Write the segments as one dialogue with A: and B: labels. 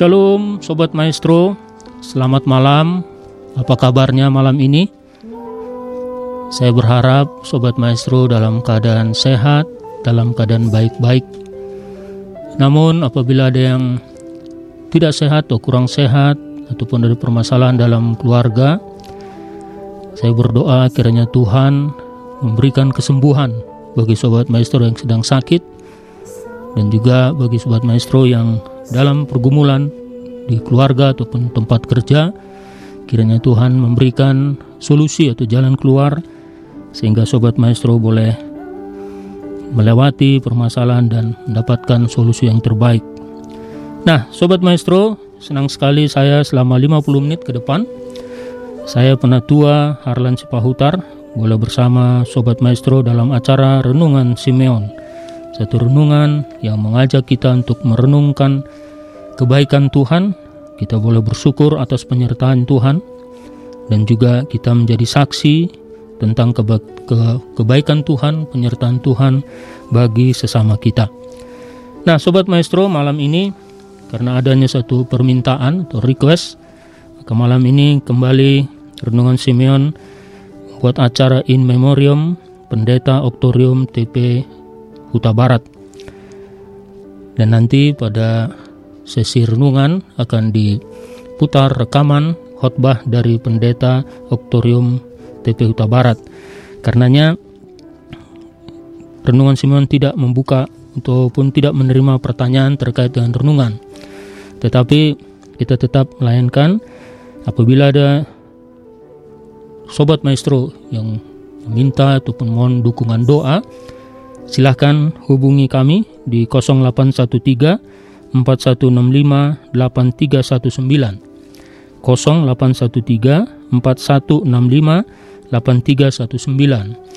A: Shalom Sobat Maestro, selamat malam. Apa kabarnya malam ini? Saya berharap Sobat Maestro dalam keadaan sehat, dalam keadaan baik-baik. Namun apabila ada yang tidak sehat atau kurang sehat, ataupun ada permasalahan dalam keluarga, saya berdoa kiranya Tuhan memberikan kesembuhan bagi Sobat Maestro yang sedang sakit, dan juga bagi Sobat Maestro yang dalam pergumulan di keluarga ataupun tempat kerja, kiranya Tuhan memberikan solusi atau jalan keluar sehingga sobat maestro boleh melewati permasalahan dan mendapatkan solusi yang terbaik. Nah, sobat maestro, senang sekali saya selama 50 menit ke depan saya penatua Harlan Sipahutar boleh bersama sobat maestro dalam acara renungan Simeon. Satu renungan yang mengajak kita untuk merenungkan kebaikan Tuhan, kita boleh bersyukur atas penyertaan Tuhan, dan juga kita menjadi saksi tentang keba ke kebaikan Tuhan, penyertaan Tuhan bagi sesama kita. Nah, Sobat Maestro, malam ini karena adanya satu permintaan atau request, maka malam ini kembali Renungan Simeon buat acara In Memoriam Pendeta Oktorium TP Huta Barat. Dan nanti pada sesi renungan akan diputar rekaman khotbah dari pendeta Oktorium TP Huta Barat. Karenanya renungan Simon tidak membuka ataupun tidak menerima pertanyaan terkait dengan renungan. Tetapi kita tetap melayankan apabila ada sobat maestro yang meminta ataupun mohon dukungan doa, silahkan hubungi kami di 0813 4165 8319 0813 4165 8319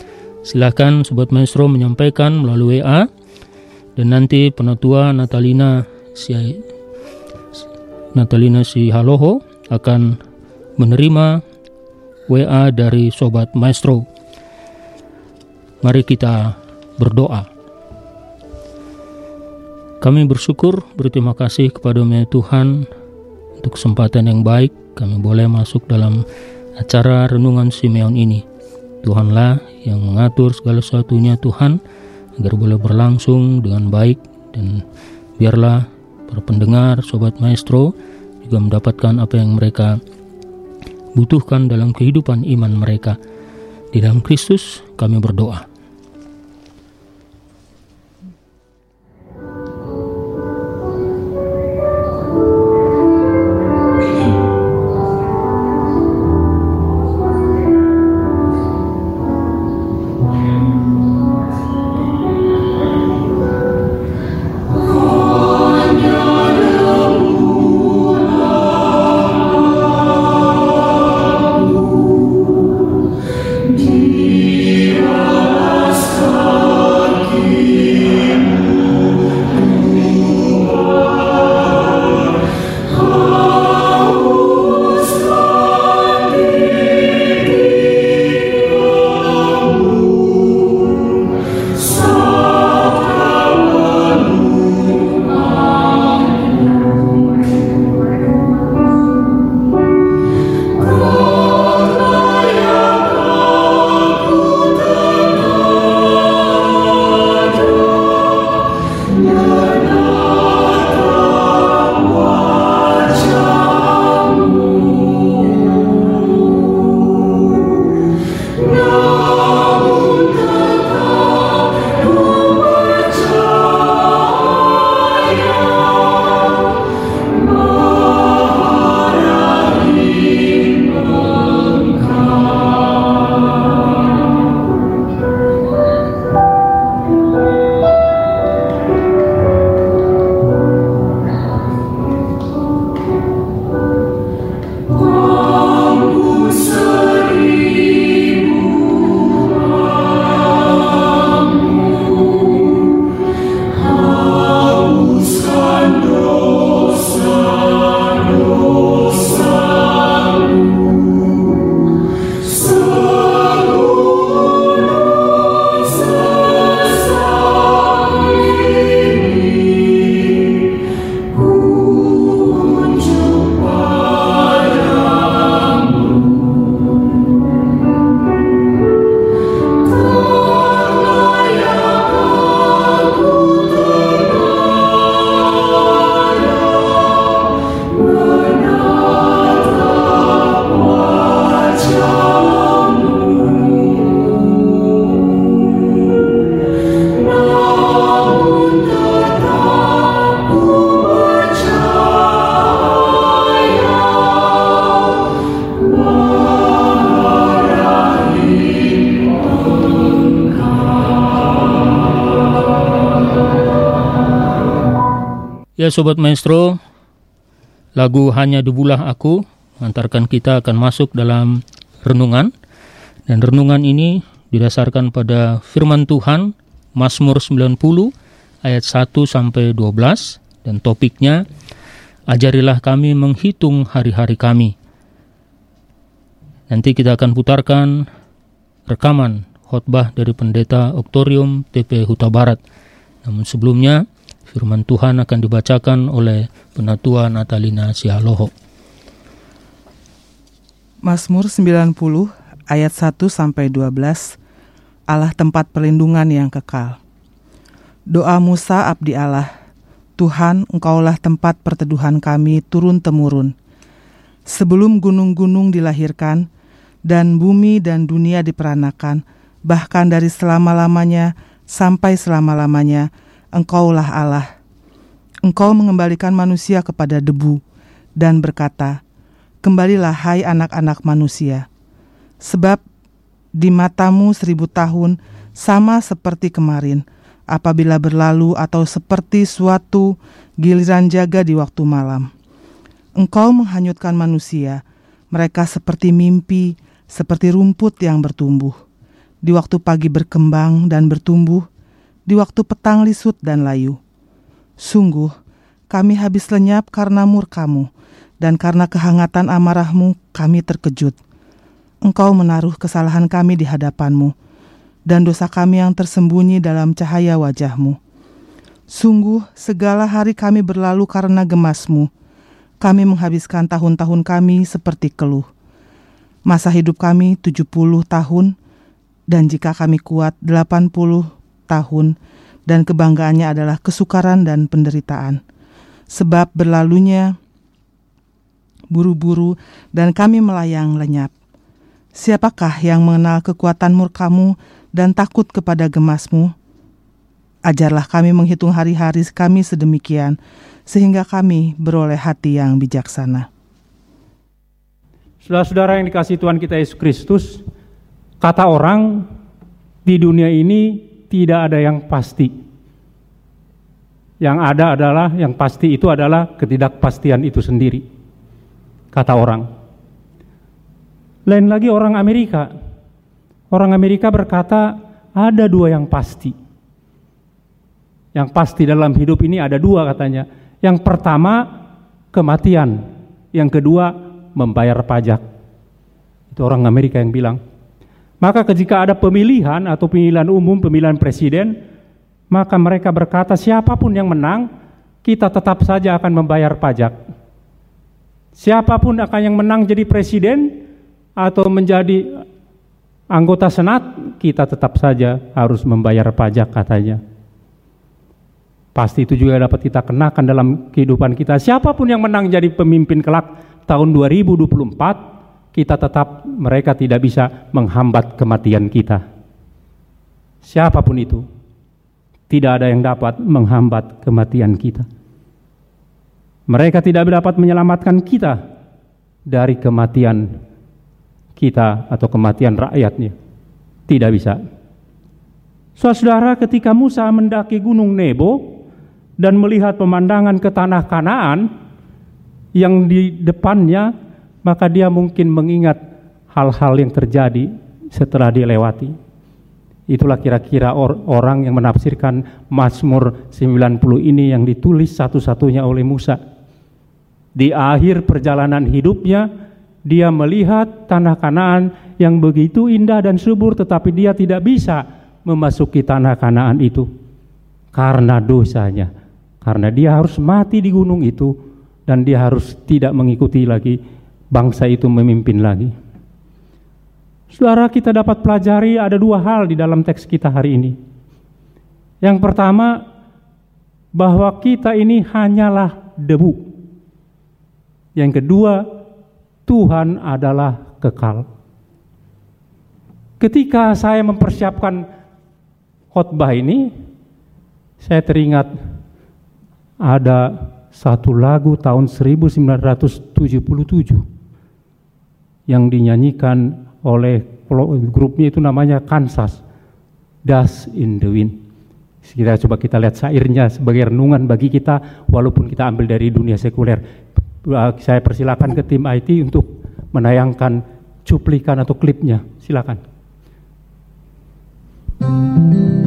A: Silahkan Sobat Maestro menyampaikan melalui WA dan nanti penatua Natalina si Natalina si Haloho akan menerima WA dari Sobat Maestro. Mari kita berdoa. Kami bersyukur, berterima kasih kepada Tuhan untuk kesempatan yang baik kami boleh masuk dalam acara renungan Simeon ini. Tuhanlah yang mengatur segala sesuatunya Tuhan agar boleh berlangsung dengan baik dan biarlah para pendengar, sobat maestro juga mendapatkan apa yang mereka butuhkan dalam kehidupan iman mereka. Di dalam Kristus kami berdoa. Sobat Maestro, lagu Hanya Debulah Aku mengantarkan kita akan masuk dalam renungan. Dan renungan ini didasarkan pada firman Tuhan Mazmur 90 ayat 1 sampai 12 dan topiknya Ajarilah kami menghitung hari-hari kami. Nanti kita akan putarkan rekaman khotbah dari pendeta Oktorium TP Huta Barat. Namun sebelumnya firman Tuhan akan dibacakan oleh penatua Natalina Sialoho.
B: Mazmur 90 ayat 1 sampai 12 Allah tempat perlindungan yang kekal. Doa Musa abdi Allah, Tuhan engkaulah tempat perteduhan kami turun-temurun. Sebelum gunung-gunung dilahirkan, dan bumi dan dunia diperanakan, bahkan dari selama-lamanya sampai selama-lamanya, engkaulah Allah. Engkau mengembalikan manusia kepada debu, dan berkata, Kembalilah hai anak-anak manusia. Sebab di matamu seribu tahun sama seperti kemarin, apabila berlalu atau seperti suatu giliran jaga di waktu malam. Engkau menghanyutkan manusia, mereka seperti mimpi, seperti rumput yang bertumbuh. Di waktu pagi berkembang dan bertumbuh, di waktu petang lisut dan layu. Sungguh, kami habis lenyap karena murkamu, dan karena kehangatan amarahmu kami terkejut. Engkau menaruh kesalahan kami di hadapanmu, dan dosa kami yang tersembunyi dalam cahaya wajahmu. Sungguh, segala hari kami berlalu karena gemasmu. Kami menghabiskan tahun-tahun kami seperti keluh. Masa hidup kami 70 tahun, dan jika kami kuat 80 tahun, dan kebanggaannya adalah kesukaran dan penderitaan. Sebab berlalunya buru-buru dan kami melayang lenyap. Siapakah yang mengenal kekuatan murkamu dan takut kepada gemasmu? Ajarlah kami menghitung hari-hari kami sedemikian, sehingga kami beroleh hati yang bijaksana.
C: Saudara-saudara yang dikasih Tuhan kita Yesus Kristus, kata orang di dunia ini tidak ada yang pasti. Yang ada adalah, yang pasti itu adalah ketidakpastian itu sendiri. Kata orang. Lain lagi orang Amerika. Orang Amerika berkata ada dua yang pasti. Yang pasti dalam hidup ini ada dua katanya. Yang pertama kematian, yang kedua membayar pajak. Itu orang Amerika yang bilang. Maka ketika ada pemilihan atau pemilihan umum, pemilihan presiden, maka mereka berkata siapa pun yang menang, kita tetap saja akan membayar pajak. Siapa pun akan yang menang jadi presiden, atau menjadi anggota senat, kita tetap saja harus membayar pajak katanya. Pasti itu juga dapat kita kenakan dalam kehidupan kita. Siapa pun yang menang jadi pemimpin kelak tahun 2024, kita tetap mereka tidak bisa menghambat kematian kita. Siapa pun itu, tidak ada yang dapat menghambat kematian kita. Mereka tidak dapat menyelamatkan kita dari kematian kita atau kematian rakyatnya. Tidak bisa. Saudara ketika Musa mendaki gunung Nebo dan melihat pemandangan ke tanah Kanaan yang di depannya, maka dia mungkin mengingat hal-hal yang terjadi setelah dilewati. Itulah kira-kira or orang yang menafsirkan Mazmur 90 ini yang ditulis satu-satunya oleh Musa. Di akhir perjalanan hidupnya, dia melihat tanah Kanaan yang begitu indah dan subur tetapi dia tidak bisa memasuki tanah Kanaan itu karena dosanya. Karena dia harus mati di gunung itu dan dia harus tidak mengikuti lagi bangsa itu memimpin lagi. Saudara kita dapat pelajari ada dua hal di dalam teks kita hari ini. Yang pertama bahwa kita ini hanyalah debu. Yang kedua Tuhan adalah kekal. Ketika saya mempersiapkan khotbah ini, saya teringat ada satu lagu tahun 1977 yang dinyanyikan oleh grupnya itu namanya Kansas, Dust in the Wind.
D: Kita coba kita lihat syairnya sebagai renungan bagi kita walaupun kita ambil dari dunia sekuler. Saya persilakan ke tim IT untuk menayangkan cuplikan atau klipnya. Silakan. Saudara-saudara yang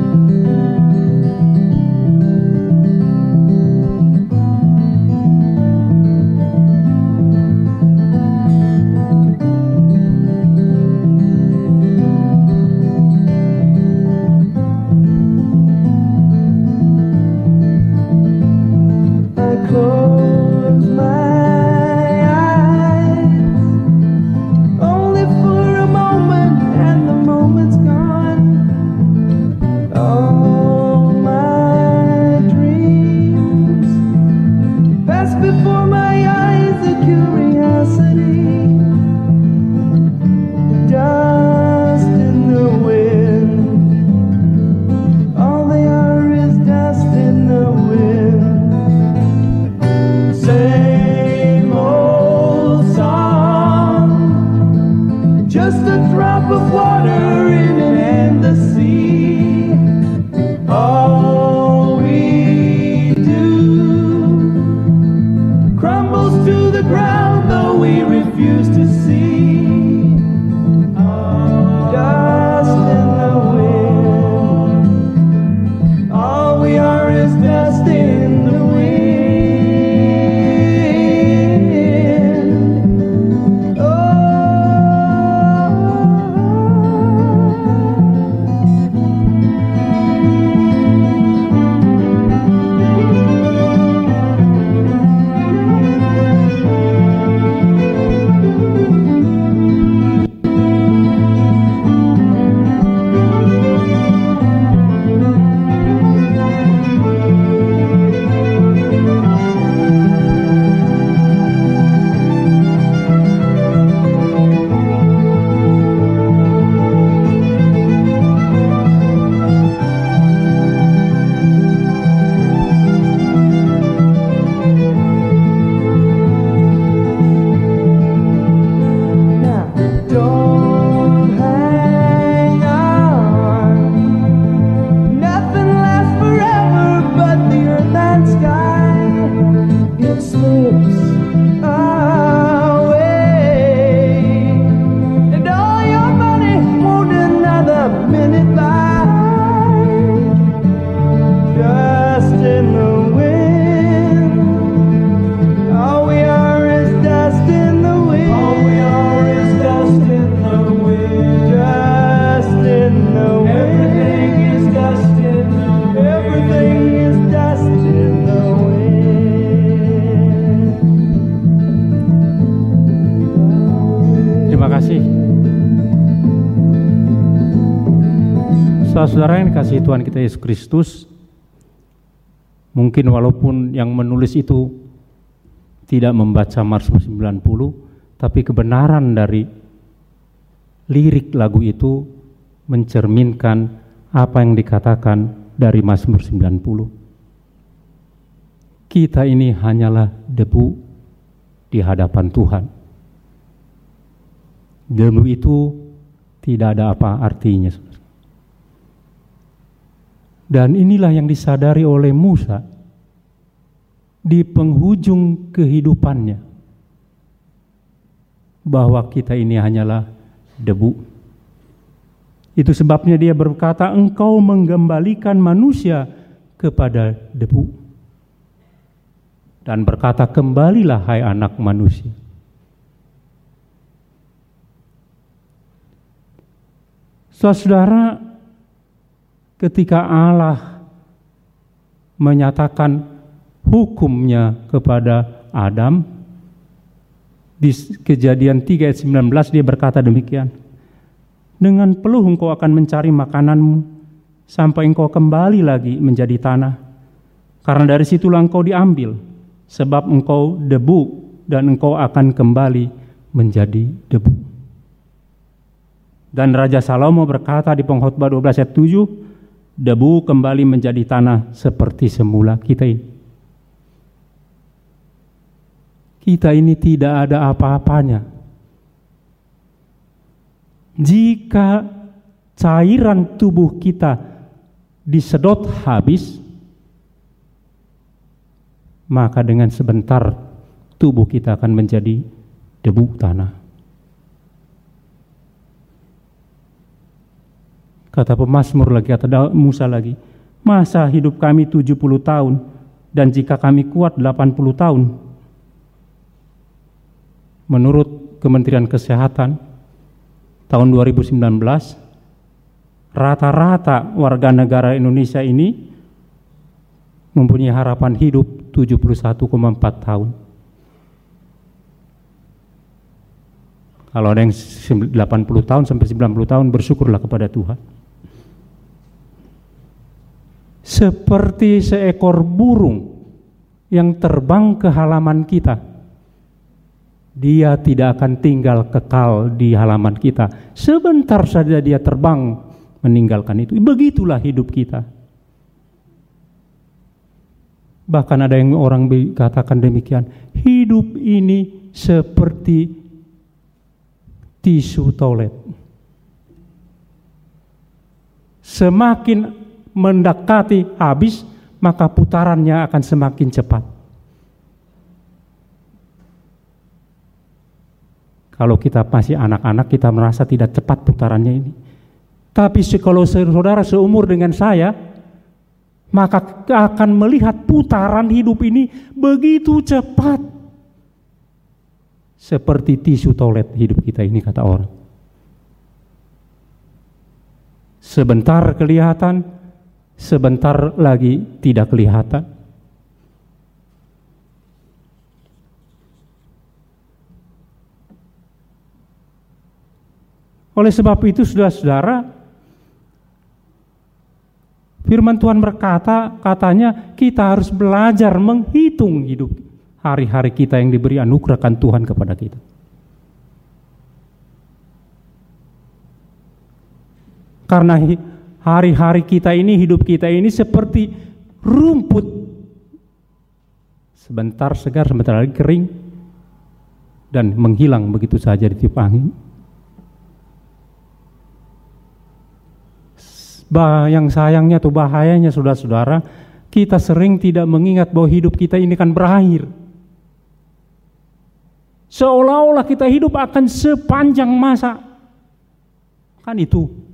D: Tuhan kita Yesus Kristus, mungkin walaupun yang menulis itu tidak membaca Mazmur 90, tapi kebenaran dari lirik lagu itu mencerminkan apa yang dikatakan dari Mazmur 90. Kita ini hanyalah debu di hadapan Tuhan. Debu itu tidak ada apa artinya. Dan inilah yang disadari oleh Musa di penghujung kehidupannya bahwa kita ini hanyalah debu. Itu sebabnya dia berkata, "Engkau menggembalikan manusia kepada debu." Dan berkata, "Kembalilah hai anak manusia." Saudara, ketika Allah menyatakan hukumnya kepada Adam di kejadian 3 ayat 19 dia berkata demikian dengan peluh engkau akan mencari makananmu sampai engkau kembali lagi menjadi tanah. Karena dari situlah engkau diambil sebab engkau debu dan engkau akan kembali menjadi debu. Dan Raja Salomo berkata di pengkhotbah 12 ayat 7 debu kembali menjadi tanah seperti semula kita ini. Kita ini tidak ada apa-apanya. Jika cairan tubuh kita
C: disedot habis, maka dengan sebentar tubuh kita akan menjadi debu tanah. Kata pemazmur lagi, kata Musa lagi, masa hidup kami 70 tahun dan jika kami kuat 80 tahun. Menurut Kementerian Kesehatan tahun 2019 rata-rata warga negara Indonesia ini mempunyai harapan hidup 71,4 tahun. Kalau ada yang 80 tahun sampai 90 tahun bersyukurlah kepada Tuhan. Seperti seekor burung yang terbang ke halaman kita. Dia tidak akan tinggal kekal di halaman kita. Sebentar saja dia terbang meninggalkan itu. Begitulah hidup kita. Bahkan ada yang orang katakan demikian, hidup ini seperti tisu toilet. Semakin mendekati habis, maka putarannya akan semakin cepat. Kalau kita masih anak-anak, kita merasa tidak cepat putarannya ini. Tapi kalau saudara seumur dengan saya, maka akan melihat putaran hidup ini begitu cepat. Seperti tisu toilet hidup kita ini kata orang. Sebentar kelihatan, sebentar lagi tidak kelihatan. Oleh sebab itu saudara-saudara, firman Tuhan berkata, katanya kita harus belajar menghitung hidup hari-hari kita yang diberi anugerahkan Tuhan kepada kita. Karena hari-hari kita ini, hidup kita ini seperti rumput. Sebentar segar, sebentar lagi kering, dan menghilang begitu saja di tiup angin. Bah, yang sayangnya atau bahayanya saudara-saudara, kita sering tidak mengingat bahwa hidup kita ini kan berakhir. Seolah-olah kita hidup akan sepanjang masa. Kan itu.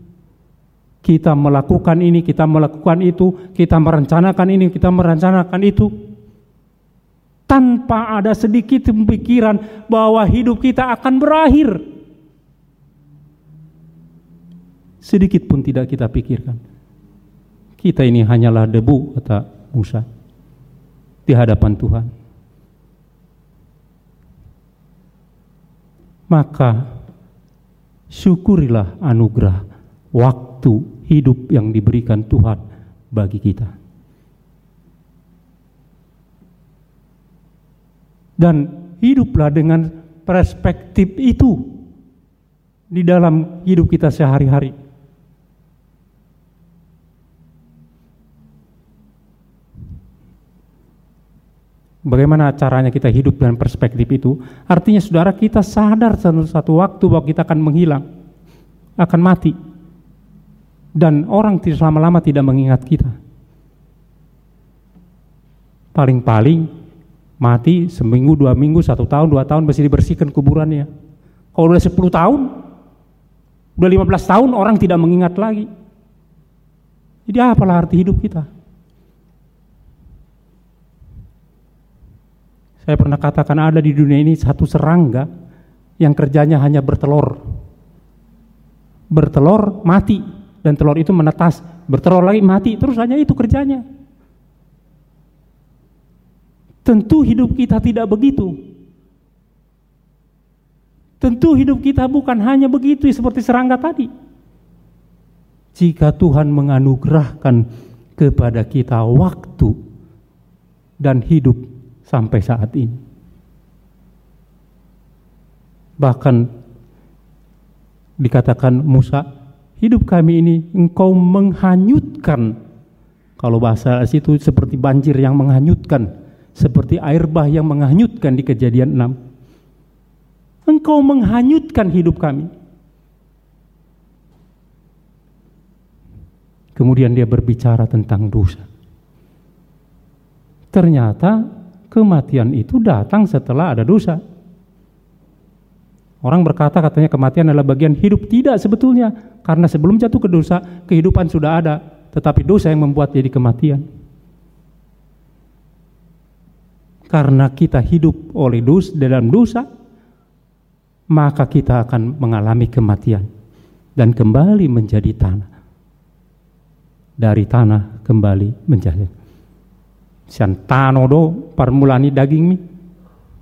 C: Kita melakukan ini, kita melakukan itu, kita merencanakan ini, kita merencanakan itu. Tanpa ada sedikit pemikiran bahwa hidup kita akan berakhir. Sedikit pun tidak kita pikirkan. Kita ini hanyalah debu, kata Musa, di hadapan Tuhan. maka syukurilah anugerah waktu hidup yang diberikan Tuhan bagi kita. Dan hiduplah dengan perspektif itu di dalam hidup kita sehari-hari. Bagaimana caranya kita hidup dengan perspektif itu? Artinya saudara kita sadar satu waktu bahwa kita akan menghilang, akan mati. Dan orang tidak selama-lama tidak mengingat kita. Paling-paling mati seminggu, dua minggu, satu tahun, dua tahun masih dibersihkan kuburannya. Kalau udah sepuluh tahun, udah lima belas tahun orang tidak mengingat lagi. Jadi apalah arti hidup kita? Saya pernah katakan ada di dunia ini satu serangga yang kerjanya hanya bertelur. Bertelur, mati. Dan telur itu menetas. Bertelur lagi, mati. Terus hanya itu kerjanya. Tentu hidup kita tidak begitu. Tentu hidup kita bukan hanya begitu seperti serangga tadi. Jika Tuhan menganugerahkan kepada kita waktu dan hidup sampai saat ini. Bahkan dikatakan Musa, hidup kami ini engkau menghanyutkan. Kalau bahasa situ seperti banjir yang menghanyutkan, seperti air bah yang menghanyutkan di kejadian 6. Engkau menghanyutkan hidup kami. Kemudian dia berbicara tentang dosa. Ternyata kematian itu datang setelah ada dosa. Orang berkata katanya kematian adalah bagian hidup. Tidak sebetulnya. Karena sebelum jatuh ke dosa, kehidupan sudah ada. Tetapi dosa yang membuat jadi kematian. Karena kita hidup oleh dosa dalam dosa, maka kita akan mengalami kematian dan kembali menjadi tanah. Dari tanah kembali menjadi. Siantano do parmulani daging mi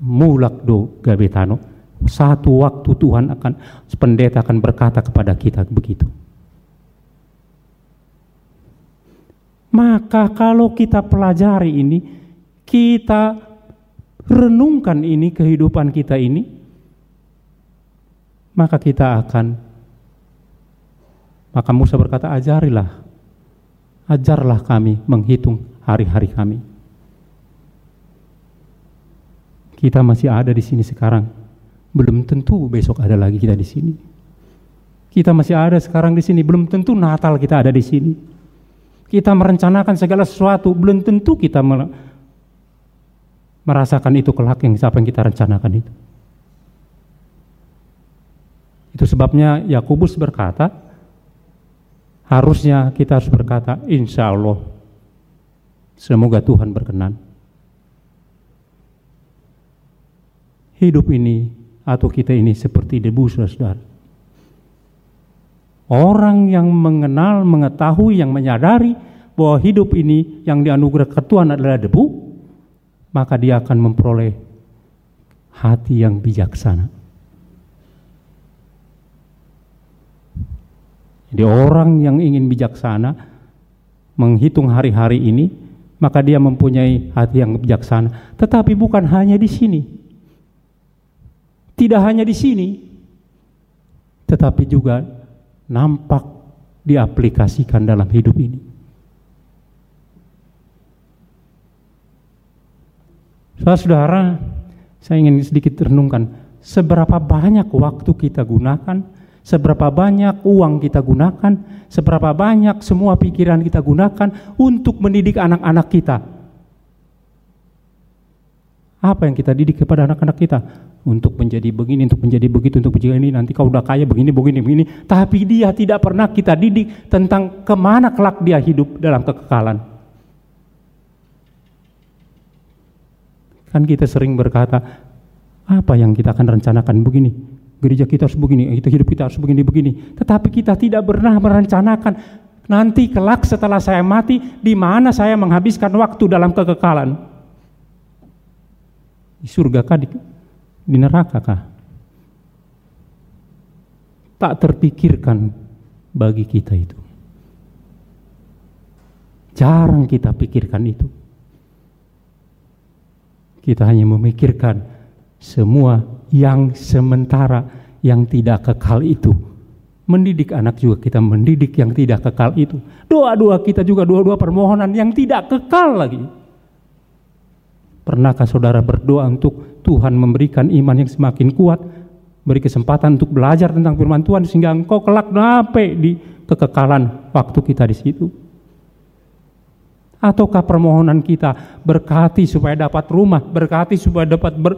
C: mulak do gabetano satu waktu Tuhan akan pendeta akan berkata kepada kita begitu. Maka kalau kita pelajari ini, kita renungkan ini kehidupan kita ini, maka kita akan maka Musa berkata ajarilah ajarlah kami menghitung hari-hari kami. Kita masih ada di sini sekarang belum tentu besok ada lagi kita di sini. Kita masih ada sekarang di sini, belum tentu Natal kita ada di sini. Kita merencanakan segala sesuatu, belum tentu kita merasakan itu kelak yang siapa yang kita rencanakan itu. Itu sebabnya Yakobus berkata, harusnya kita harus berkata, insya Allah, semoga Tuhan berkenan. Hidup ini atau kita ini seperti debu saudara. Orang yang mengenal, mengetahui, yang menyadari bahwa hidup ini yang dianugerahkan Tuhan adalah debu, maka dia akan memperoleh hati yang bijaksana. Jadi orang yang ingin bijaksana menghitung hari-hari ini, maka dia mempunyai hati yang bijaksana. Tetapi bukan hanya di sini. Tidak hanya di sini, tetapi juga nampak diaplikasikan dalam hidup ini. Saudara-saudara, saya ingin sedikit renungkan seberapa banyak waktu kita gunakan, seberapa banyak uang kita gunakan, seberapa banyak semua pikiran kita gunakan untuk mendidik anak-anak kita. Apa yang kita didik kepada anak-anak kita? untuk menjadi begini, untuk menjadi begitu, untuk menjadi ini, nanti kau udah kaya begini, begini, begini. Tapi dia tidak pernah kita didik tentang ke mana kelak dia hidup dalam kekekalan. Kan kita sering berkata, apa yang kita akan rencanakan begini, gereja kita harus begini, kita hidup kita harus begini, begini. Tetapi kita tidak pernah merencanakan nanti kelak setelah saya mati, di mana saya menghabiskan waktu dalam kekekalan. Di surga kah? Di neraka kah? Tak terpikirkan bagi kita itu. Jarang kita pikirkan itu. Kita hanya memikirkan semua yang sementara yang tidak kekal itu. Mendidik anak juga kita mendidik yang tidak kekal itu. Doa-doa kita juga doa-doa permohonan yang tidak kekal lagi. Pernahkah saudara berdoa untuk Tuhan memberikan iman yang semakin kuat, beri kesempatan untuk belajar tentang firman Tuhan sehingga engkau kelak sampai di kekekalan waktu kita di situ. Ataukah permohonan kita berkati supaya dapat rumah, berkati supaya dapat ber,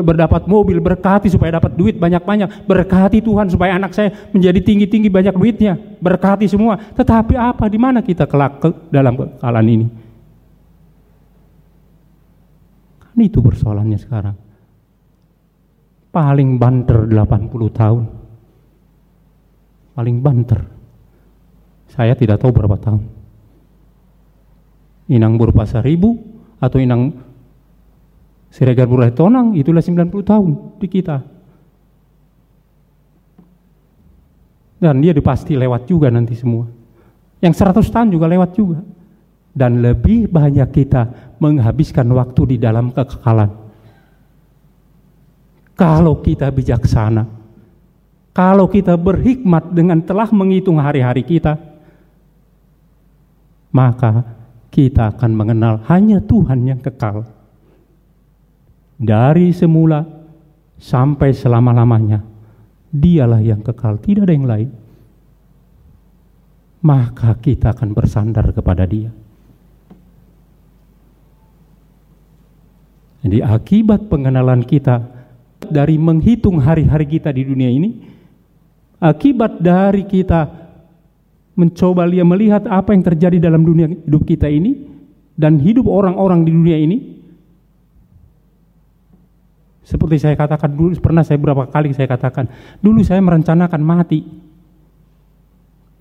C: berdapat mobil, berkati supaya dapat duit banyak-banyak, berkati Tuhan supaya anak saya menjadi tinggi-tinggi banyak duitnya, berkati semua. Tetapi apa di mana kita kelak ke dalam kekekalan ini? Kan itu persoalannya sekarang. Paling banter 80 tahun. Paling banter. Saya tidak tahu berapa tahun. Inang berupa seribu atau inang Siregar Burai Tonang itulah 90 tahun di kita. Dan dia pasti lewat juga nanti semua. Yang 100 tahun juga lewat juga. Dan lebih banyak kita menghabiskan waktu di dalam kekekalan. Kalau kita bijaksana, kalau kita berhikmat dengan telah menghitung hari-hari kita, maka kita akan mengenal hanya Tuhan yang kekal. Dari semula sampai selama-lamanya, dialah yang kekal, tidak ada yang lain. maka kita akan bersandar kepada Dia. Jadi akibat pengenalan kita dari menghitung hari-hari kita di dunia ini, akibat dari kita mencoba lihat melihat apa yang terjadi dalam dunia hidup kita ini dan hidup orang-orang di dunia ini, seperti saya katakan dulu, pernah saya beberapa kali saya katakan, dulu saya merencanakan mati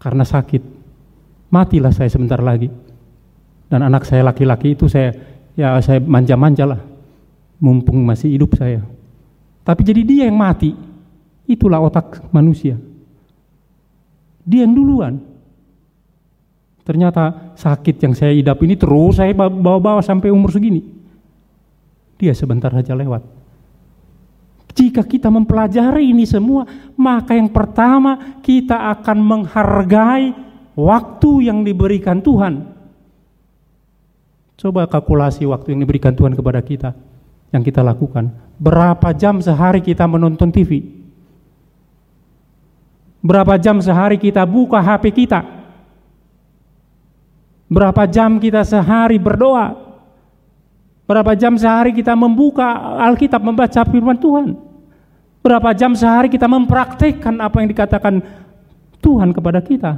C: karena sakit. Matilah saya sebentar lagi. Dan anak saya laki-laki itu saya ya saya manja-manja lah mumpung masih hidup saya. Tapi jadi dia yang mati. Itulah otak manusia. Dia yang duluan. Ternyata sakit yang saya idap ini terus saya bawa-bawa sampai umur segini. Dia sebentar saja lewat. Jika kita mempelajari ini semua, maka yang pertama kita akan menghargai waktu yang diberikan Tuhan. Coba kalkulasi waktu yang diberikan Tuhan kepada kita yang kita lakukan. Berapa jam sehari kita menonton TV? Berapa jam sehari kita buka HP kita? Berapa jam kita sehari berdoa? Berapa jam sehari kita membuka Alkitab membaca firman Tuhan? Berapa jam sehari kita mempraktikkan apa yang dikatakan Tuhan kepada kita?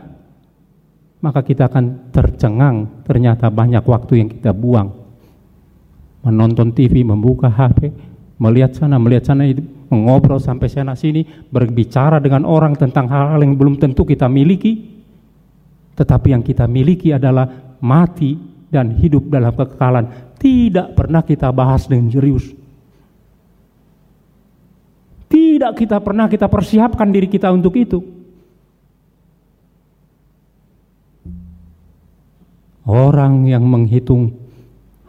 C: Maka kita akan tercengang ternyata banyak waktu yang kita buang menonton TV, membuka HP, melihat sana, melihat sana, mengobrol sampai sana sini, berbicara dengan orang tentang hal-hal yang belum tentu kita miliki, tetapi yang kita miliki adalah mati dan hidup dalam kekekalan. Tidak pernah kita bahas dengan serius. Tidak kita pernah kita persiapkan diri kita untuk itu. Orang yang menghitung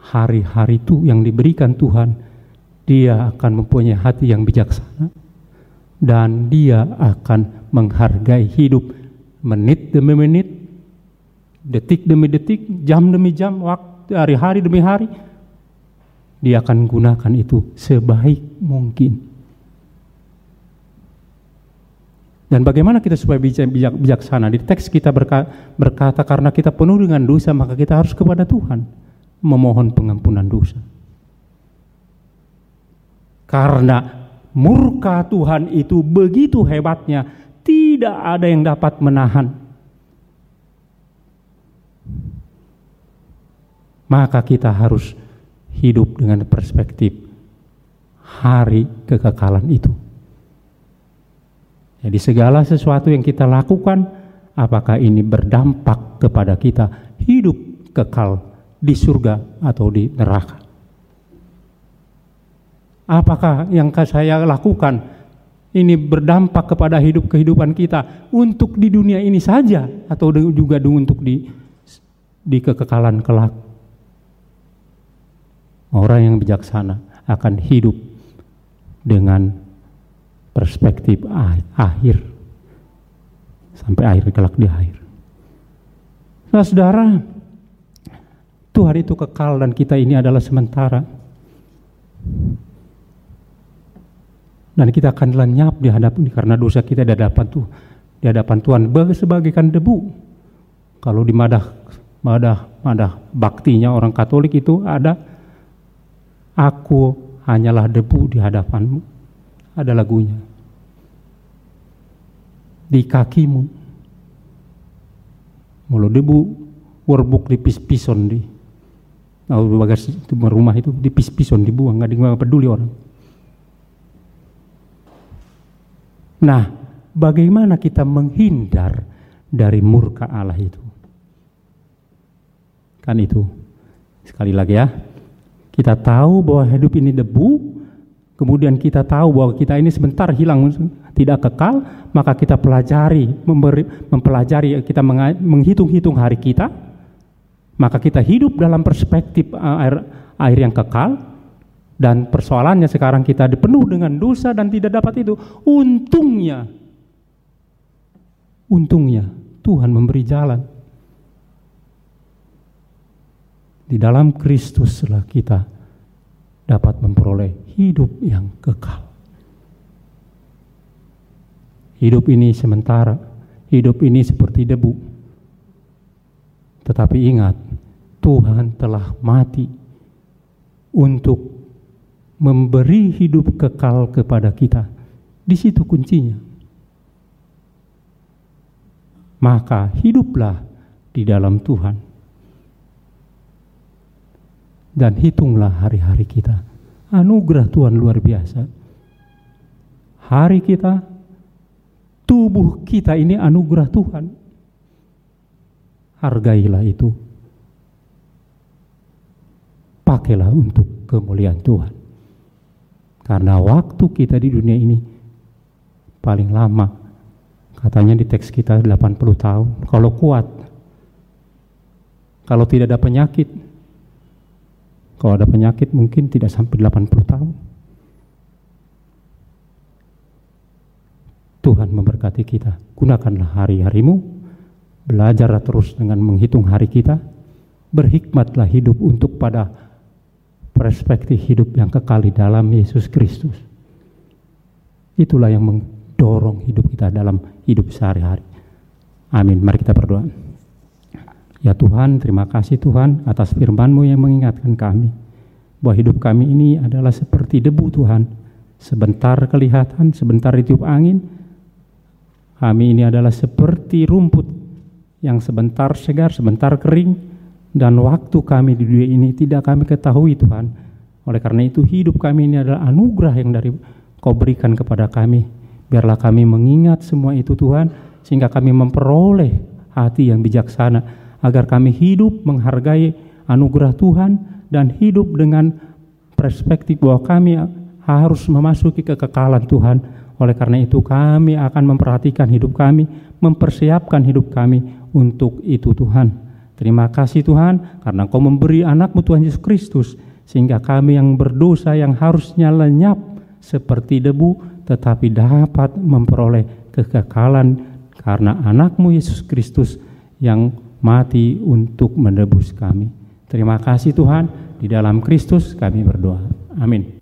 C: hari-hari itu yang diberikan Tuhan, dia akan mempunyai hati yang bijaksana dan dia akan menghargai hidup menit demi menit, detik demi detik, jam demi jam, waktu hari-hari demi hari. Dia akan gunakan itu sebaik mungkin. Dan bagaimana kita supaya bijak, bijak, bijaksana? Di teks kita berkata karena kita penuh dengan dosa maka kita harus kepada Tuhan memohon pengampunan dosa. Karena murka Tuhan itu begitu hebatnya, tidak ada yang dapat menahan. Maka kita harus hidup dengan perspektif hari kekekalan itu. Jadi segala sesuatu yang kita lakukan, apakah ini berdampak kepada kita hidup kekal di surga atau di neraka. Apakah yang saya lakukan ini berdampak kepada hidup kehidupan kita untuk di dunia ini saja atau juga untuk di di kekekalan kelak. Orang yang bijaksana akan hidup dengan perspektif akhir sampai akhir kelak di akhir. Nah, saudara, Tuhan itu kekal dan kita ini adalah sementara. Dan kita akan lenyap di hadapan karena dosa kita di hadapan Tuhan, di hadapan Tuhan sebagaikan debu. Kalau di madah madah madah baktinya orang Katolik itu ada aku hanyalah debu di hadapanmu. Ada lagunya. Di kakimu. Mulu debu werbuk di pis-pison di Oh, bagas itu rumah itu dipis-pison dibuang, nggak nggak peduli orang. Nah, bagaimana kita menghindar dari murka Allah itu? Kan itu. Sekali lagi ya. Kita tahu bahwa hidup ini debu, kemudian kita tahu bahwa kita ini sebentar hilang tidak kekal, maka kita pelajari, memberi, mempelajari, kita menghitung-hitung hari kita, maka kita hidup dalam perspektif uh, air, air yang kekal dan persoalannya sekarang kita dipenuh dengan dosa dan tidak dapat itu. Untungnya, untungnya Tuhan memberi jalan. Di dalam Kristuslah kita dapat memperoleh hidup yang kekal. Hidup ini sementara, hidup ini seperti debu Tetapi ingat, Tuhan telah mati untuk memberi hidup kekal kepada kita. Di situ kuncinya. Maka hiduplah di dalam Tuhan. Dan hitunglah hari-hari kita. Anugerah Tuhan luar biasa. Hari kita, tubuh kita ini anugerah Tuhan. Hargailah itu pakailah untuk kemuliaan Tuhan. Karena waktu kita di dunia ini paling lama. Katanya di teks kita 80 tahun. Kalau kuat. Kalau tidak ada penyakit. Kalau ada penyakit mungkin tidak sampai 80 tahun. Tuhan memberkati kita. Gunakanlah hari-harimu. Belajarlah terus dengan menghitung hari kita. Berhikmatlah hidup untuk pada perspektif hidup yang kekal di dalam Yesus Kristus. Itulah yang mendorong hidup kita dalam hidup sehari-hari. Amin. Mari kita berdoa. Ya Tuhan, terima kasih Tuhan atas firman-Mu yang mengingatkan kami bahwa hidup kami ini adalah seperti debu Tuhan. Sebentar kelihatan, sebentar ditiup angin. Kami ini adalah seperti rumput yang sebentar segar, sebentar kering, dan waktu kami di dunia ini tidak kami ketahui Tuhan. Oleh karena itu hidup kami ini adalah anugerah yang dari Kau berikan kepada kami. Biarlah kami mengingat semua itu Tuhan sehingga kami memperoleh hati yang bijaksana agar kami hidup menghargai anugerah Tuhan dan hidup dengan perspektif bahwa kami harus memasuki kekekalan Tuhan. Oleh karena itu kami akan memperhatikan hidup kami, mempersiapkan hidup kami untuk itu Tuhan. Terima kasih Tuhan karena Kau memberi anakmu Tuhan Yesus Kristus sehingga kami yang berdosa yang harusnya lenyap seperti debu tetapi dapat memperoleh kekekalan karena anakmu Yesus Kristus yang mati untuk menebus kami. Terima kasih Tuhan, di dalam Kristus kami berdoa. Amin.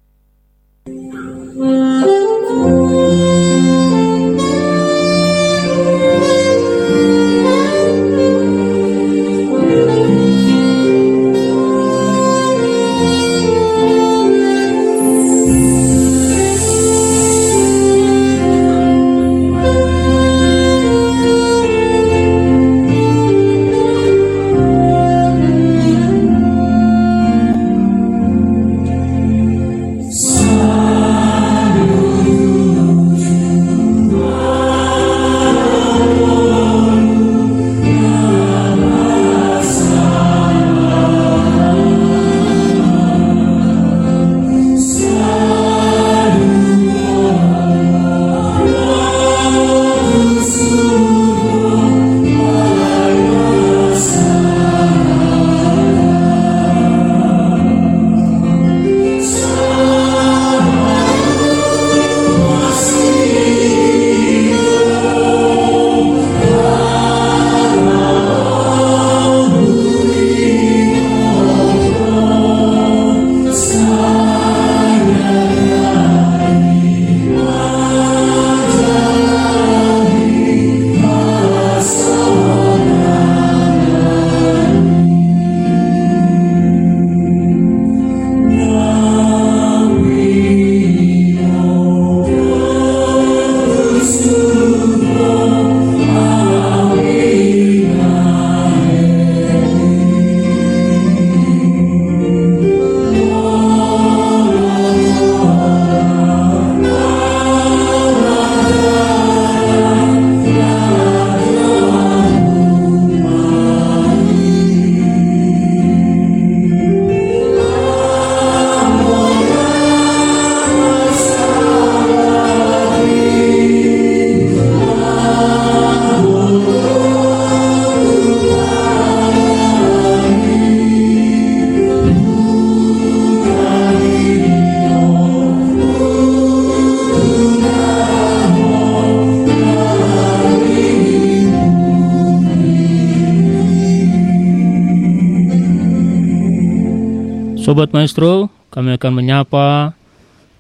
A: Sobat Maestro, kami akan menyapa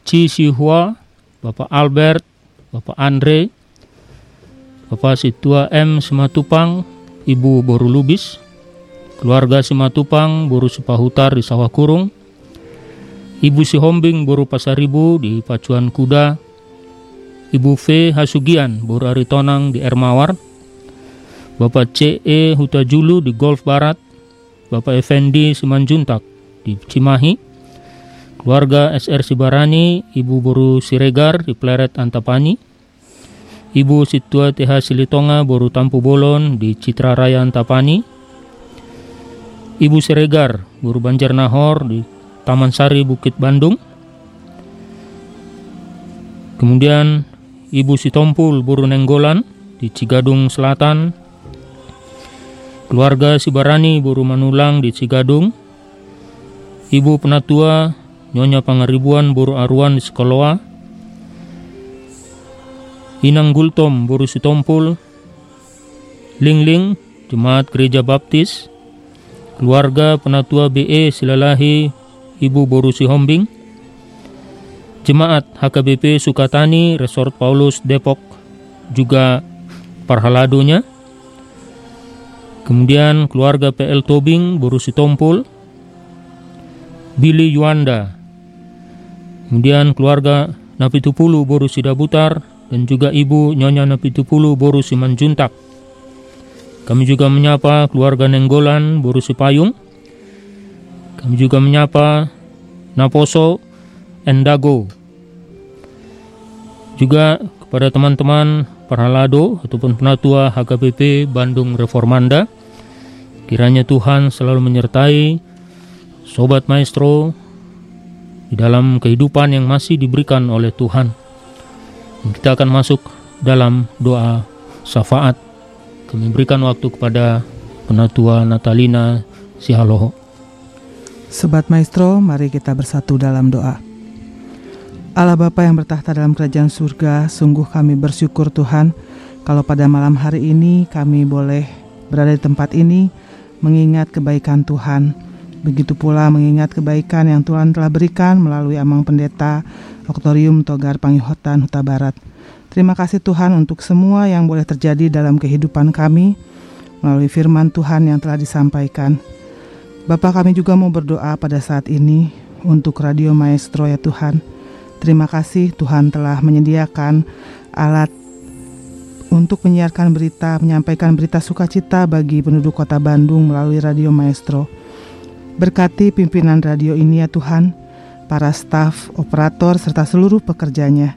A: Ci Sihua, Bapak Albert, Bapak Andre, Bapak Situa M. Sematupang, Ibu Boru Lubis, keluarga Simatupang, Buru Sipahutar di Sawah Kurung, Ibu Sihombing, Buru Pasaribu di Pacuan Kuda, Ibu V. Hasugian, Buru Aritonang di Ermawar, Bapak C.E. Hutajulu di Golf Barat, Bapak Effendi Simanjuntak di Cimahi, keluarga SR Sibarani, Ibu Buru Siregar di Pleret Antapani, Ibu Situa TH Silitonga Boru Tampu Bolon di Citra Raya Antapani, Ibu Siregar Boru Banjar Nahor di Taman Sari Bukit Bandung, kemudian Ibu Sitompul Boru Nenggolan di Cigadung Selatan, keluarga Sibarani Boru Manulang di Cigadung, Ibu Penatua Nyonya Pangaribuan Boru Aruan Sekoloa, Inang Gultom Boru Sitompul, Lingling Jemaat Gereja Baptis, keluarga Penatua BE Silalahi Ibu Boru Sihombing, Jemaat HKBP Sukatani Resort Paulus Depok juga parhaladonya, kemudian keluarga PL Tobing Boru Sitompul, Billy Yuanda, kemudian keluarga Napitupulu Boru Sidabutar, dan juga Ibu Nyonya Napitupulu Boru Simanjuntak. Kami juga menyapa keluarga Nenggolan Boru Sipayung. Kami juga menyapa Naposo Endago. Juga kepada teman-teman Parhalado ataupun penatua HKBP Bandung Reformanda. Kiranya Tuhan selalu menyertai Sobat Maestro di dalam kehidupan yang masih diberikan oleh Tuhan. Kita akan masuk dalam doa syafaat. Kami berikan waktu kepada penatua Natalina Sihaloho.
B: Sobat Maestro, mari kita bersatu dalam doa. Allah Bapa yang bertahta dalam kerajaan surga, sungguh kami bersyukur Tuhan kalau pada malam hari ini kami boleh berada di tempat ini mengingat kebaikan Tuhan. Begitu pula mengingat kebaikan yang Tuhan telah berikan melalui Amang Pendeta Oktorium Togar Pangyohotan Huta Barat. Terima kasih Tuhan untuk semua yang boleh terjadi dalam kehidupan kami melalui firman Tuhan yang telah disampaikan. Bapak kami juga mau berdoa pada saat ini untuk Radio Maestro ya Tuhan. Terima kasih Tuhan telah menyediakan alat untuk menyiarkan berita, menyampaikan berita sukacita bagi penduduk kota Bandung melalui Radio Maestro. Berkati pimpinan radio ini ya Tuhan, para staf, operator, serta seluruh pekerjanya.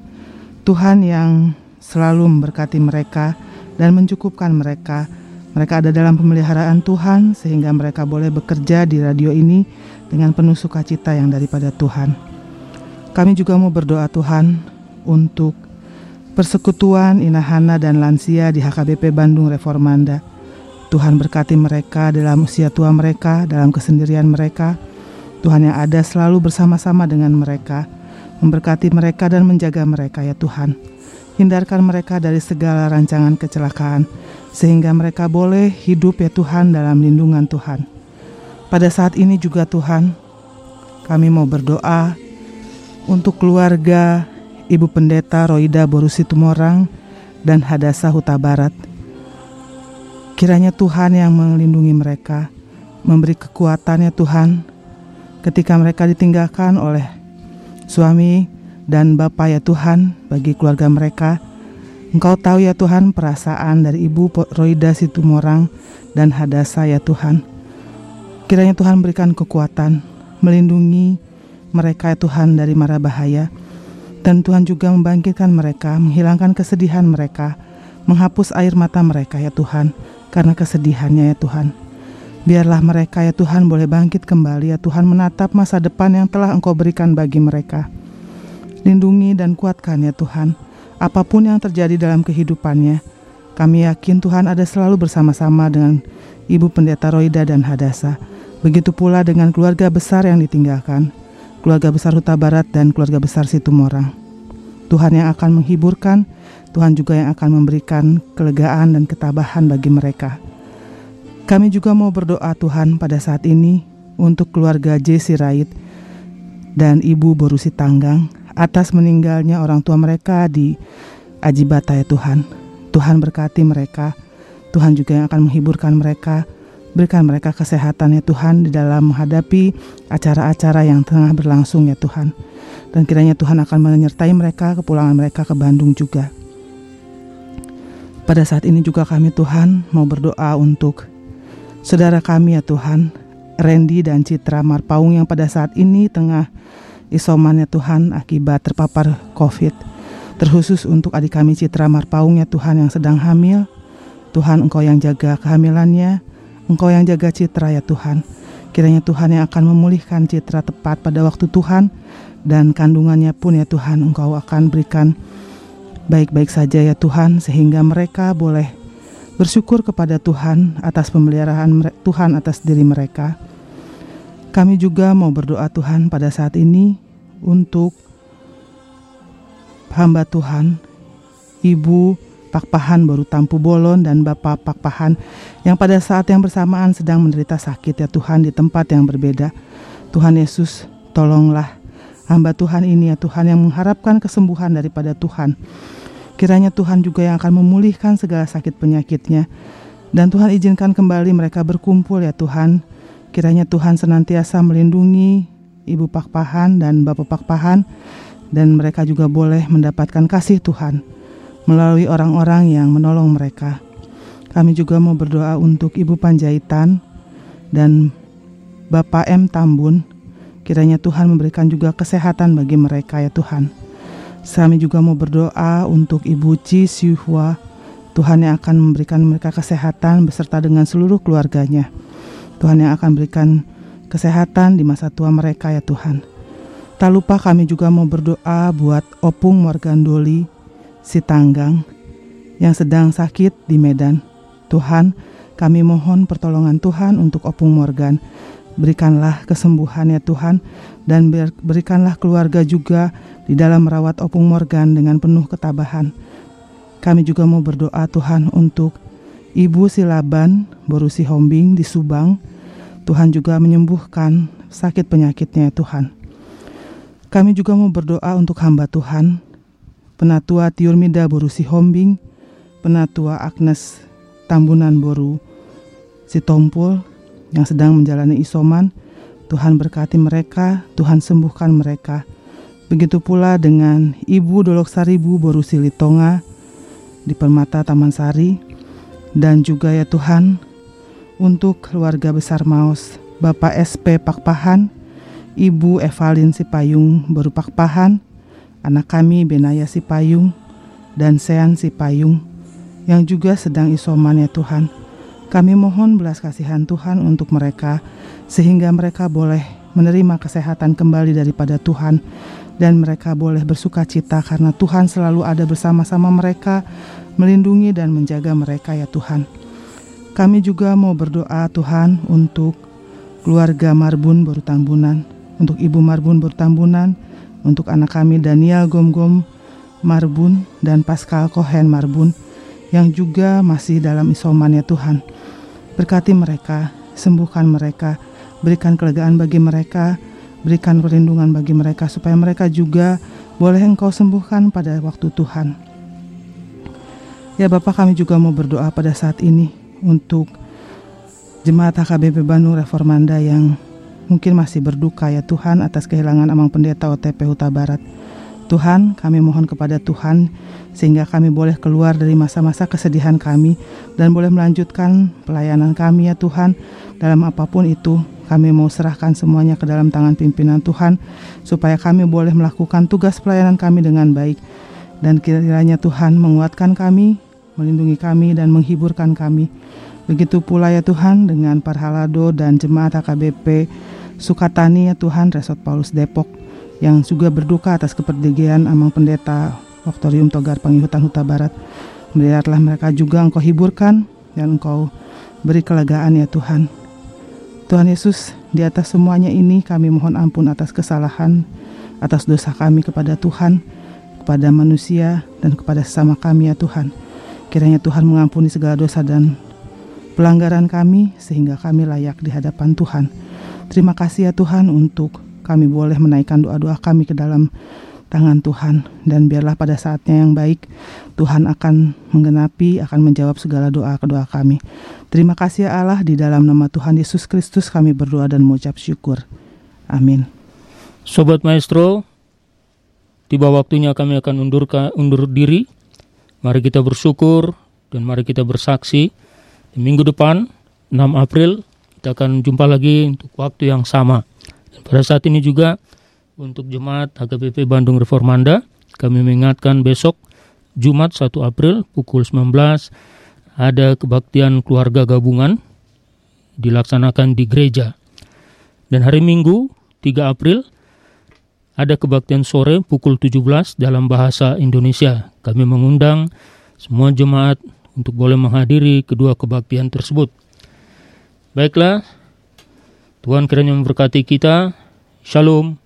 B: Tuhan yang selalu memberkati mereka dan mencukupkan mereka. Mereka ada dalam pemeliharaan Tuhan sehingga mereka boleh bekerja di radio ini dengan penuh sukacita yang daripada Tuhan. Kami juga mau berdoa Tuhan untuk persekutuan Inahana dan lansia di HKBP Bandung Reformanda. Tuhan berkati mereka dalam usia tua mereka, dalam kesendirian mereka, Tuhan yang ada selalu bersama-sama dengan mereka, memberkati mereka dan menjaga mereka ya Tuhan. Hindarkan mereka dari segala rancangan kecelakaan, sehingga mereka boleh hidup ya Tuhan dalam lindungan Tuhan. Pada saat ini juga Tuhan, kami mau berdoa untuk keluarga Ibu Pendeta Roida Borusi Tumorang dan Hadasa Huta Barat. Kiranya Tuhan yang melindungi mereka, memberi kekuatannya Tuhan ketika mereka ditinggalkan oleh suami dan bapak ya Tuhan bagi keluarga mereka. Engkau tahu ya Tuhan perasaan dari Ibu Roida Situmorang dan Hadasa ya Tuhan. Kiranya Tuhan berikan kekuatan, melindungi mereka ya Tuhan dari mara bahaya. Dan Tuhan juga membangkitkan mereka, menghilangkan kesedihan mereka, menghapus air mata mereka ya Tuhan, karena kesedihannya ya Tuhan. Biarlah mereka ya Tuhan boleh bangkit kembali ya Tuhan menatap masa depan yang telah Engkau berikan bagi mereka. Lindungi dan kuatkan ya Tuhan, apa pun yang terjadi dalam kehidupannya. Kami yakin Tuhan ada selalu bersama-sama dengan Ibu Pendeta Roida dan Hadasa. Begitu pula dengan keluarga besar yang ditinggalkan, keluarga besar Huta Barat dan keluarga besar Situmorang. Tuhan yang akan menghiburkan, Tuhan juga yang akan memberikan kelegaan dan ketabahan bagi mereka. Kami juga mau berdoa Tuhan pada saat ini untuk keluarga J. Sirait dan Ibu Borusi Tanggang atas meninggalnya orang tua mereka di Ajibata ya Tuhan. Tuhan berkati mereka. Tuhan juga yang akan menghiburkan mereka Berikan mereka kesehatan ya Tuhan di dalam menghadapi acara-acara yang tengah berlangsung ya Tuhan. Dan kiranya Tuhan akan menyertai mereka kepulangan mereka ke Bandung juga. Pada saat ini juga kami Tuhan mau berdoa untuk saudara kami ya Tuhan, Randy dan Citra Marpaung yang pada saat ini tengah isoman ya Tuhan akibat terpapar COVID. Terkhusus untuk adik kami Citra Marpaung ya Tuhan yang sedang hamil. Tuhan Engkau yang jaga kehamilannya, Engkau yang jaga citra ya Tuhan. Kiranya Tuhan yang akan memulihkan citra tepat pada waktu Tuhan dan kandungannya pun ya Tuhan Engkau akan berikan baik-baik saja ya Tuhan sehingga mereka boleh bersyukur kepada Tuhan atas pemeliharaan Tuhan atas diri mereka. Kami juga mau berdoa Tuhan pada saat ini untuk hamba Tuhan, Ibu Pakpahan baru Tampu Bolon dan Bapak Pakpahan yang pada saat yang bersamaan sedang menderita sakit ya Tuhan di tempat yang berbeda. Tuhan Yesus, tolonglah hamba Tuhan ini ya Tuhan yang mengharapkan kesembuhan daripada Tuhan. Kiranya Tuhan juga yang akan memulihkan segala sakit penyakitnya. Dan Tuhan izinkan kembali mereka berkumpul ya Tuhan. Kiranya Tuhan senantiasa melindungi Ibu Pakpahan dan Bapak Pakpahan dan mereka juga boleh mendapatkan kasih Tuhan melalui orang-orang yang menolong mereka. Kami juga mau berdoa untuk Ibu Panjaitan dan Bapak M. Tambun. Kiranya Tuhan memberikan juga kesehatan bagi mereka ya Tuhan. Kami juga mau berdoa untuk Ibu Ci Siuhua. Tuhan yang akan memberikan mereka kesehatan beserta dengan seluruh keluarganya. Tuhan yang akan berikan kesehatan di masa tua mereka ya Tuhan. Tak lupa kami juga mau berdoa buat Opung Morgandoli si Tanggang yang sedang sakit di Medan. Tuhan, kami mohon pertolongan Tuhan untuk Opung Morgan. Berikanlah kesembuhan ya Tuhan dan berikanlah keluarga juga di dalam merawat Opung Morgan dengan penuh ketabahan. Kami juga mau berdoa Tuhan untuk Ibu Silaban Borusi Hombing di Subang. Tuhan juga menyembuhkan sakit penyakitnya ya Tuhan. Kami juga mau berdoa untuk hamba Tuhan Penatua Tiurmida Boru Sihombing, Penatua Agnes Tambunan Boru Sitompul yang sedang menjalani isoman, Tuhan berkati mereka, Tuhan sembuhkan mereka. Begitu pula dengan Ibu Dolok Saribu Boru Silitonga di Permata Taman Sari, dan juga ya Tuhan, untuk keluarga besar Maus, Bapak SP Pakpahan, Ibu Evalin Sipayung Boru Pakpahan, anak kami Benaya Sipayung dan Sean Sipayung yang juga sedang isoman ya Tuhan. Kami mohon belas kasihan Tuhan untuk mereka sehingga mereka boleh menerima kesehatan kembali daripada Tuhan dan mereka boleh bersuka cita karena Tuhan selalu ada bersama-sama mereka melindungi dan menjaga mereka ya Tuhan. Kami juga mau berdoa Tuhan untuk keluarga Marbun Tambunan, untuk Ibu Marbun Tambunan, untuk anak kami Daniel Gom-Gom Marbun dan Pascal Cohen Marbun yang juga masih dalam isoman ya Tuhan. Berkati mereka, sembuhkan mereka, berikan kelegaan bagi mereka, berikan perlindungan bagi mereka supaya mereka juga boleh Engkau sembuhkan pada waktu Tuhan. Ya Bapak kami juga mau berdoa pada saat ini untuk Jemaat HKBP Bandung Reformanda yang mungkin masih berduka ya Tuhan atas kehilangan Amang Pendeta OTP Huta Barat. Tuhan, kami mohon kepada Tuhan sehingga kami boleh keluar dari masa-masa kesedihan kami dan boleh melanjutkan pelayanan kami ya Tuhan dalam apa pun itu. Kami mau serahkan semuanya ke dalam tangan pimpinan Tuhan supaya kami boleh melakukan tugas pelayanan kami dengan baik dan kiranya Tuhan menguatkan kami, melindungi kami dan menghiburkan kami. Begitu pula ya Tuhan dengan Parhalado dan jemaat AKBP Sukatani ya Tuhan Resort Paulus Depok yang juga berduka atas kepergian Amang Pendeta Waktorium Togar Panggihutan Huta Barat. Melihatlah mereka juga engkau hiburkan dan engkau beri kelegaan ya Tuhan. Tuhan Yesus, di atas semuanya ini kami mohon ampun atas kesalahan, atas dosa kami kepada Tuhan, kepada manusia, dan kepada sesama kami ya Tuhan. Kiranya Tuhan mengampuni segala dosa dan pelanggaran kami sehingga kami layak di hadapan Tuhan. Terima kasih ya Tuhan untuk kami boleh menaikkan doa-doa kami ke dalam tangan Tuhan dan biarlah pada saatnya yang baik Tuhan akan menggenapi akan menjawab segala doa doa kami. Terima kasih ya Allah di dalam nama Tuhan Yesus Kristus kami berdoa dan mengucap syukur. Amin.
E: Sobat Maestro, tiba waktunya kami akan undur undur diri. Mari kita bersyukur dan mari kita bersaksi. Di minggu depan 6 April kita akan jumpa lagi untuk waktu yang sama. Pada saat ini juga untuk Jemaat HKBP Bandung Reformanda, kami mengingatkan besok Jumat 1 April pukul 19 ada kebaktian keluarga gabungan dilaksanakan di gereja. Dan hari Minggu 3 April ada kebaktian sore pukul 17 dalam bahasa Indonesia. Kami mengundang semua jemaat untuk boleh menghadiri kedua kebaktian tersebut. Baiklah, Tuhan kiranya memberkati kita. Shalom.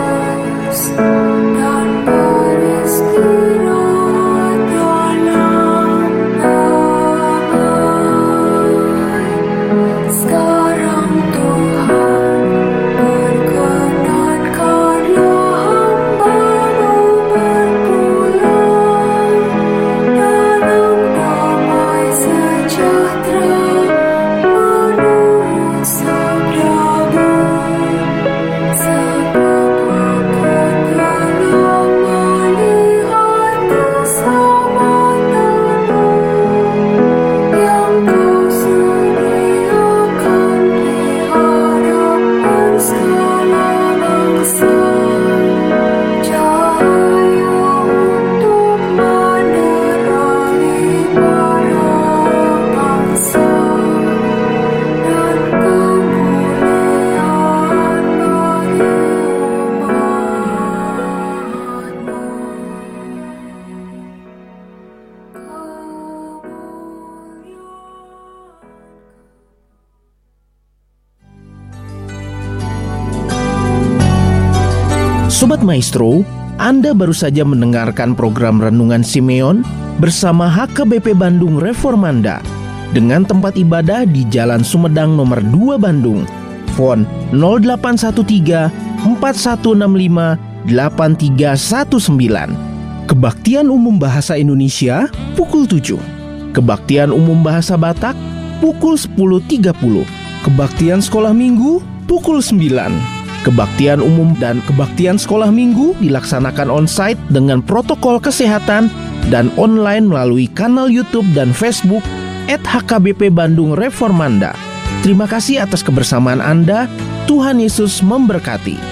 F: Sobat Maestro, Anda baru saja mendengarkan program Renungan Simeon bersama HKBP Bandung Reformanda dengan tempat ibadah di Jalan Sumedang nomor 2 Bandung. Fon 0813 4165 8319. Kebaktian Umum Bahasa Indonesia pukul 7. Kebaktian Umum Bahasa Batak pukul 10.30. Kebaktian Sekolah Minggu pukul 9. Kebaktian umum dan kebaktian sekolah minggu dilaksanakan on-site dengan protokol kesehatan dan online melalui kanal YouTube dan Facebook at HKBP Bandung Reformanda. Terima kasih atas kebersamaan Anda. Tuhan Yesus memberkati.